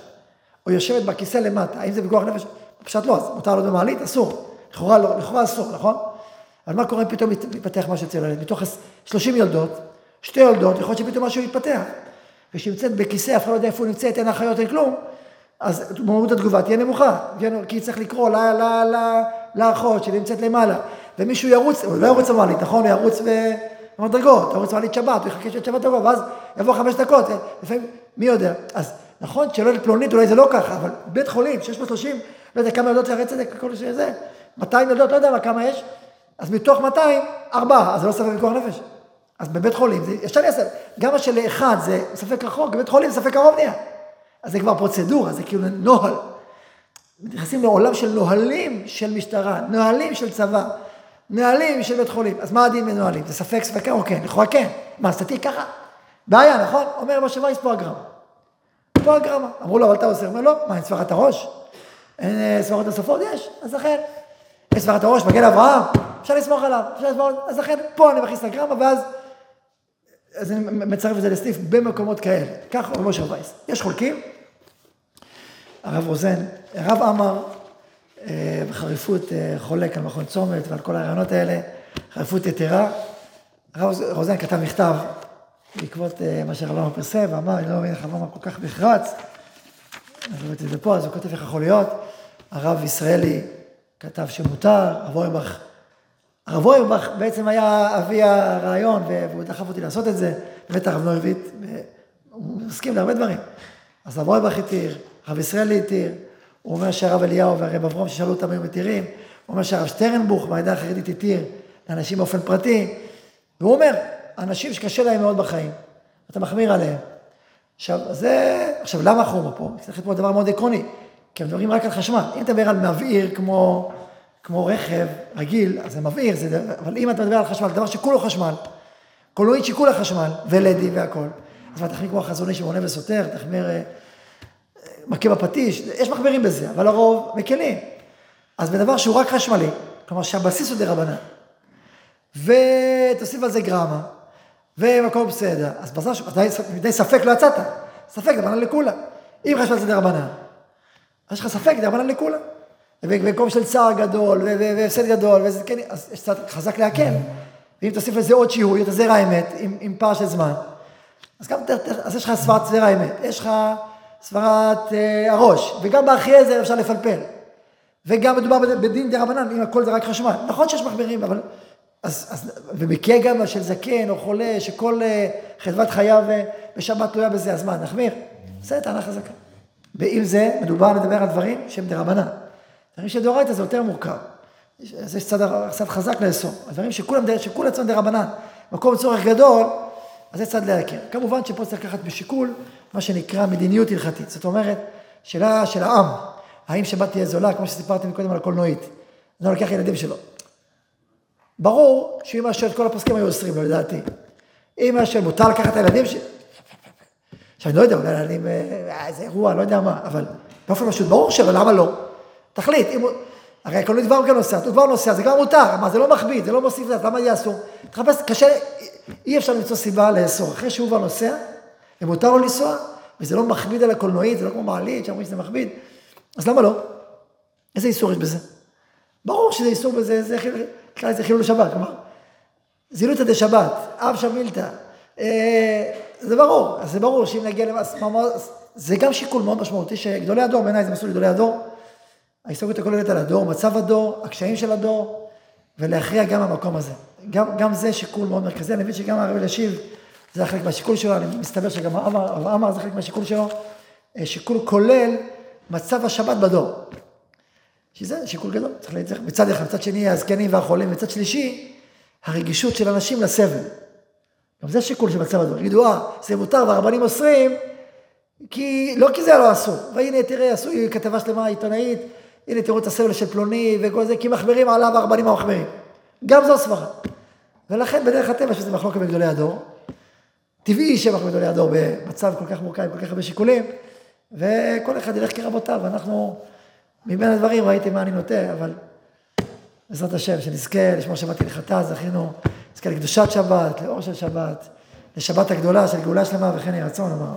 או יושבת בכיסא למטה, האם זה בכוח נפש? פשוט לא, אז מותר לו במעלית? אסור. לכאורה לא, לכאורה אסור, נכון? אבל מה קורה אם פתאום מתפתח משהו אצל ילד? מתוך 30 יולדות, שתי יולדות, יכול להיות שפתאום משהו יתפתח. וכשהיא בכיסא, אף אחד לא יודע איפה הוא נמצאת, אין אחיות, אין כלום, אז מהות התגובה תהיה נמוכה, כי צריך לקרוא לאחות שנמצאת למעלה, ומישהו ירוץ, הוא לא ירוץ במעלית, נכון? הוא ירוץ במדרגות, ירוץ במעלית שבת, הוא יחכה שבת תבוא, ואז יבוא חמש דקות, לפעמים, מי יודע. אז נכון שלא פלונית, אולי זה לא ככה, אבל בית חולים שיש בו 30, לא יודע כמה ילדות צדק, כל שזה, 200 ילדות, לא יודע מה כמה יש, אז מתוך 200, ארבעה, אז זה לא ספק בכוח נפש. אז בבית חולים, זה ישר יעשה, גם מה שלאחד זה ספק רחוק, בבית חולים ספק קרוב נהיה. אז זה כבר פרוצדורה, זה כאילו נוהל. נכנסים לעולם של נוהלים של משטרה, נוהלים של צבא, נהלים של בית חולים. אז מה הדין בנוהלים? זה ספק ספקה או כן? לכאורה כן. מה, תתיק ככה? בעיה, נכון? אומר משה וייס, פה הגרמה. פה הגרמה. אמרו לו, אבל אתה עושה? אומר, לא, מה, אין סברת הראש? אין אה, סברות נוספות? יש. אז לכן, יש סברת הראש, מגן אברהם, אפשר לסמוך עליו, אפשר לסמוך עליו. אז לכן, פה אני מכניס את הגרמה, ואז אז אני מצרף את זה לסטיף במקומות כאלה. כך אומר משה וייס. יש חולקים, הרב רוזן, הרב עמר, אה, בחריפות אה, חולק על מכון צומת ועל כל הרעיונות האלה, חריפות יתרה. הרב רוזן כתב מכתב בעקבות אה, מה שהרב עמר פרסם, ואמר, אני לא מבין איך הרב עמר כל כך נחרץ, אני לא ראיתי את זה פה, אז הוא כותב איך יכול להיות. הרב ישראלי כתב שמותר, הרב אוירבך, הרב אוירבך בעצם היה אבי הרעיון, והוא דחף אותי לעשות את זה, באמת הרב נויביט, הוא מסכים להרבה דברים. אז הרב אוירבך התיר, הרב ישראלי התיר, הוא אומר שהרב אליהו והרב אברום ששאלו אותם היו מתירים, הוא אומר שהרב שטרנבוך בעדה החרדית התיר לאנשים באופן פרטי, והוא אומר, אנשים שקשה להם מאוד בחיים, אתה מחמיר עליהם. עכשיו, זה, עכשיו, למה חומה פה? צריך פה דבר מאוד עקרוני, כי הם מדברים רק על חשמל. אם אתה מדבר על מבעיר כמו, כמו רכב רגיל, אז זה מבעיר, זה, אבל אם אתה מדבר על חשמל, דבר שכולו חשמל, קולנועית שכולה חשמל, ולדי והכל, אז מה, תחמיר כמו החזוני שמונה וסותר, תחמיר אה, מכה בפטיש, יש מחמירים בזה, אבל הרוב מקלים. אז בדבר שהוא רק חשמלי, כלומר שהבסיס הוא דה רבנן, ותוסיף על זה גרמה, ומקום בסדר, אז בזמן מדי ספק לא יצאת, ספק דרבנן לכולה. אם חשמל זה דה רבנן, אז יש לך ספק דרבנן לכולה. ובמקום של צער גדול, והפסד גדול, וזה כן, אז יש קצת חזק להקל. ואם תוסיף לזה עוד שיהוי, את הזרע האמת, עם, עם פער של זמן, אז גם, אז יש לך סברת זרע האמת, יש לך סברת אה, הראש, וגם באחרי זה אפשר לפלפל. וגם מדובר בדין דה רבנן, אם הכל זה רק חשמל. נכון שיש מחמירים, אבל... אז, אז, ובמקרה גם של זקן או חולה, שכל אה, חדוות חייו אה, בשבת תלויה בזה, אז מה, נחמיר? זה טענה חזקה. ואם זה, מדובר לדבר על דברים שהם דה רבנן. דברים של דאורייתא זה יותר מורכב. אז יש צד, צד חזק לאסור. הדברים שכולם, שכולם דה רבנן, מקום צורך גדול, אז זה צד להכיר. כמובן שפה צריך לקחת בשיקול מה שנקרא מדיניות הלכתית. זאת אומרת, שאלה של העם, האם שבת תהיה זולה, כמו שסיפרתי קודם על הקולנועית. אני לוקח ילדים שלו. ברור שאם היה שואל, כל הפוסקים היו אוסרים לו, לדעתי. אם היה מותר לקחת את הילדים שלי? עכשיו, אני לא יודע, אולי אני, אה, איזה אירוע, לא יודע מה, אבל באופן פשוט, ברור שלא, למה לא? תחליט, אם הוא, הרי הקולנועית כבר נוסע, הוא כבר נוסע, זה כבר מותר, מה, זה לא מכביד, זה לא מוסיף לזה, למה יהיה אסור? תחפש, קשה, אי אפשר למצוא סיבה לאסור. אחרי שהוא כבר נוסע, ומותר לו לנסוע, וזה לא מכביד על הקולנועית, זה לא כמו מעלית, שאומרים שזה מכביד, אז למה לא? איזה איסור יש בזה? ברור שזה איסור בזה, זה, בכלל זה חילול שבת, כלומר, זילותא דשבת, אב שמילתא, אה, זה ברור, אז זה ברור שאם נגיע למס... זה גם שיקול מאוד משמעותי, שגדולי הדור, בעיניי זה מסלול גדולי הדור, ההסתכלות הכוללת על הדור, מצב הדור, הקשיים של הדור, ולהכריע גם במקום הזה. גם, גם זה שיקול מאוד מרכזי, אני מבין שגם הרב אלישיב, זה חלק מהשיקול שלו, אני מסתבר שגם הרב עמר זה חלק מהשיקול שלו, אה, שיקול כולל מצב השבת בדור. שזה שיקול גדול, צריך להצליח מצד אחד, מצד שני הזקנים והחולים, מצד שלישי, הרגישות של אנשים לסבל. גם זה שיקול של מצב הדור. יגידו, אה, זה מותר והרבנים אוסרים, כי, לא כי זה לא אסור. והנה, תראה, עשו כתבה שלמה עיתונאית, הנה תראו את הסבל של פלוני וכל זה, כי מחמירים עליו הרבנים המחמירים. גם זו סברה. ולכן בדרך הטבע שזה מחלוקת בגדולי הדור. טבעי שמחלוקת בגדולי הדור במצב כל כך מורכב, כל כך הרבה שיקולים, וכל אחד ילך כרבותיו, אנחנו מבין הדברים ראיתי מה אני נוטה, אבל בעזרת השם, שנזכה לשמור שבת הלכתה, זכינו, נזכה לקדושת שבת, לאור של שבת, לשבת הגדולה של גאולה שלמה וכן יהי רצון, אמר.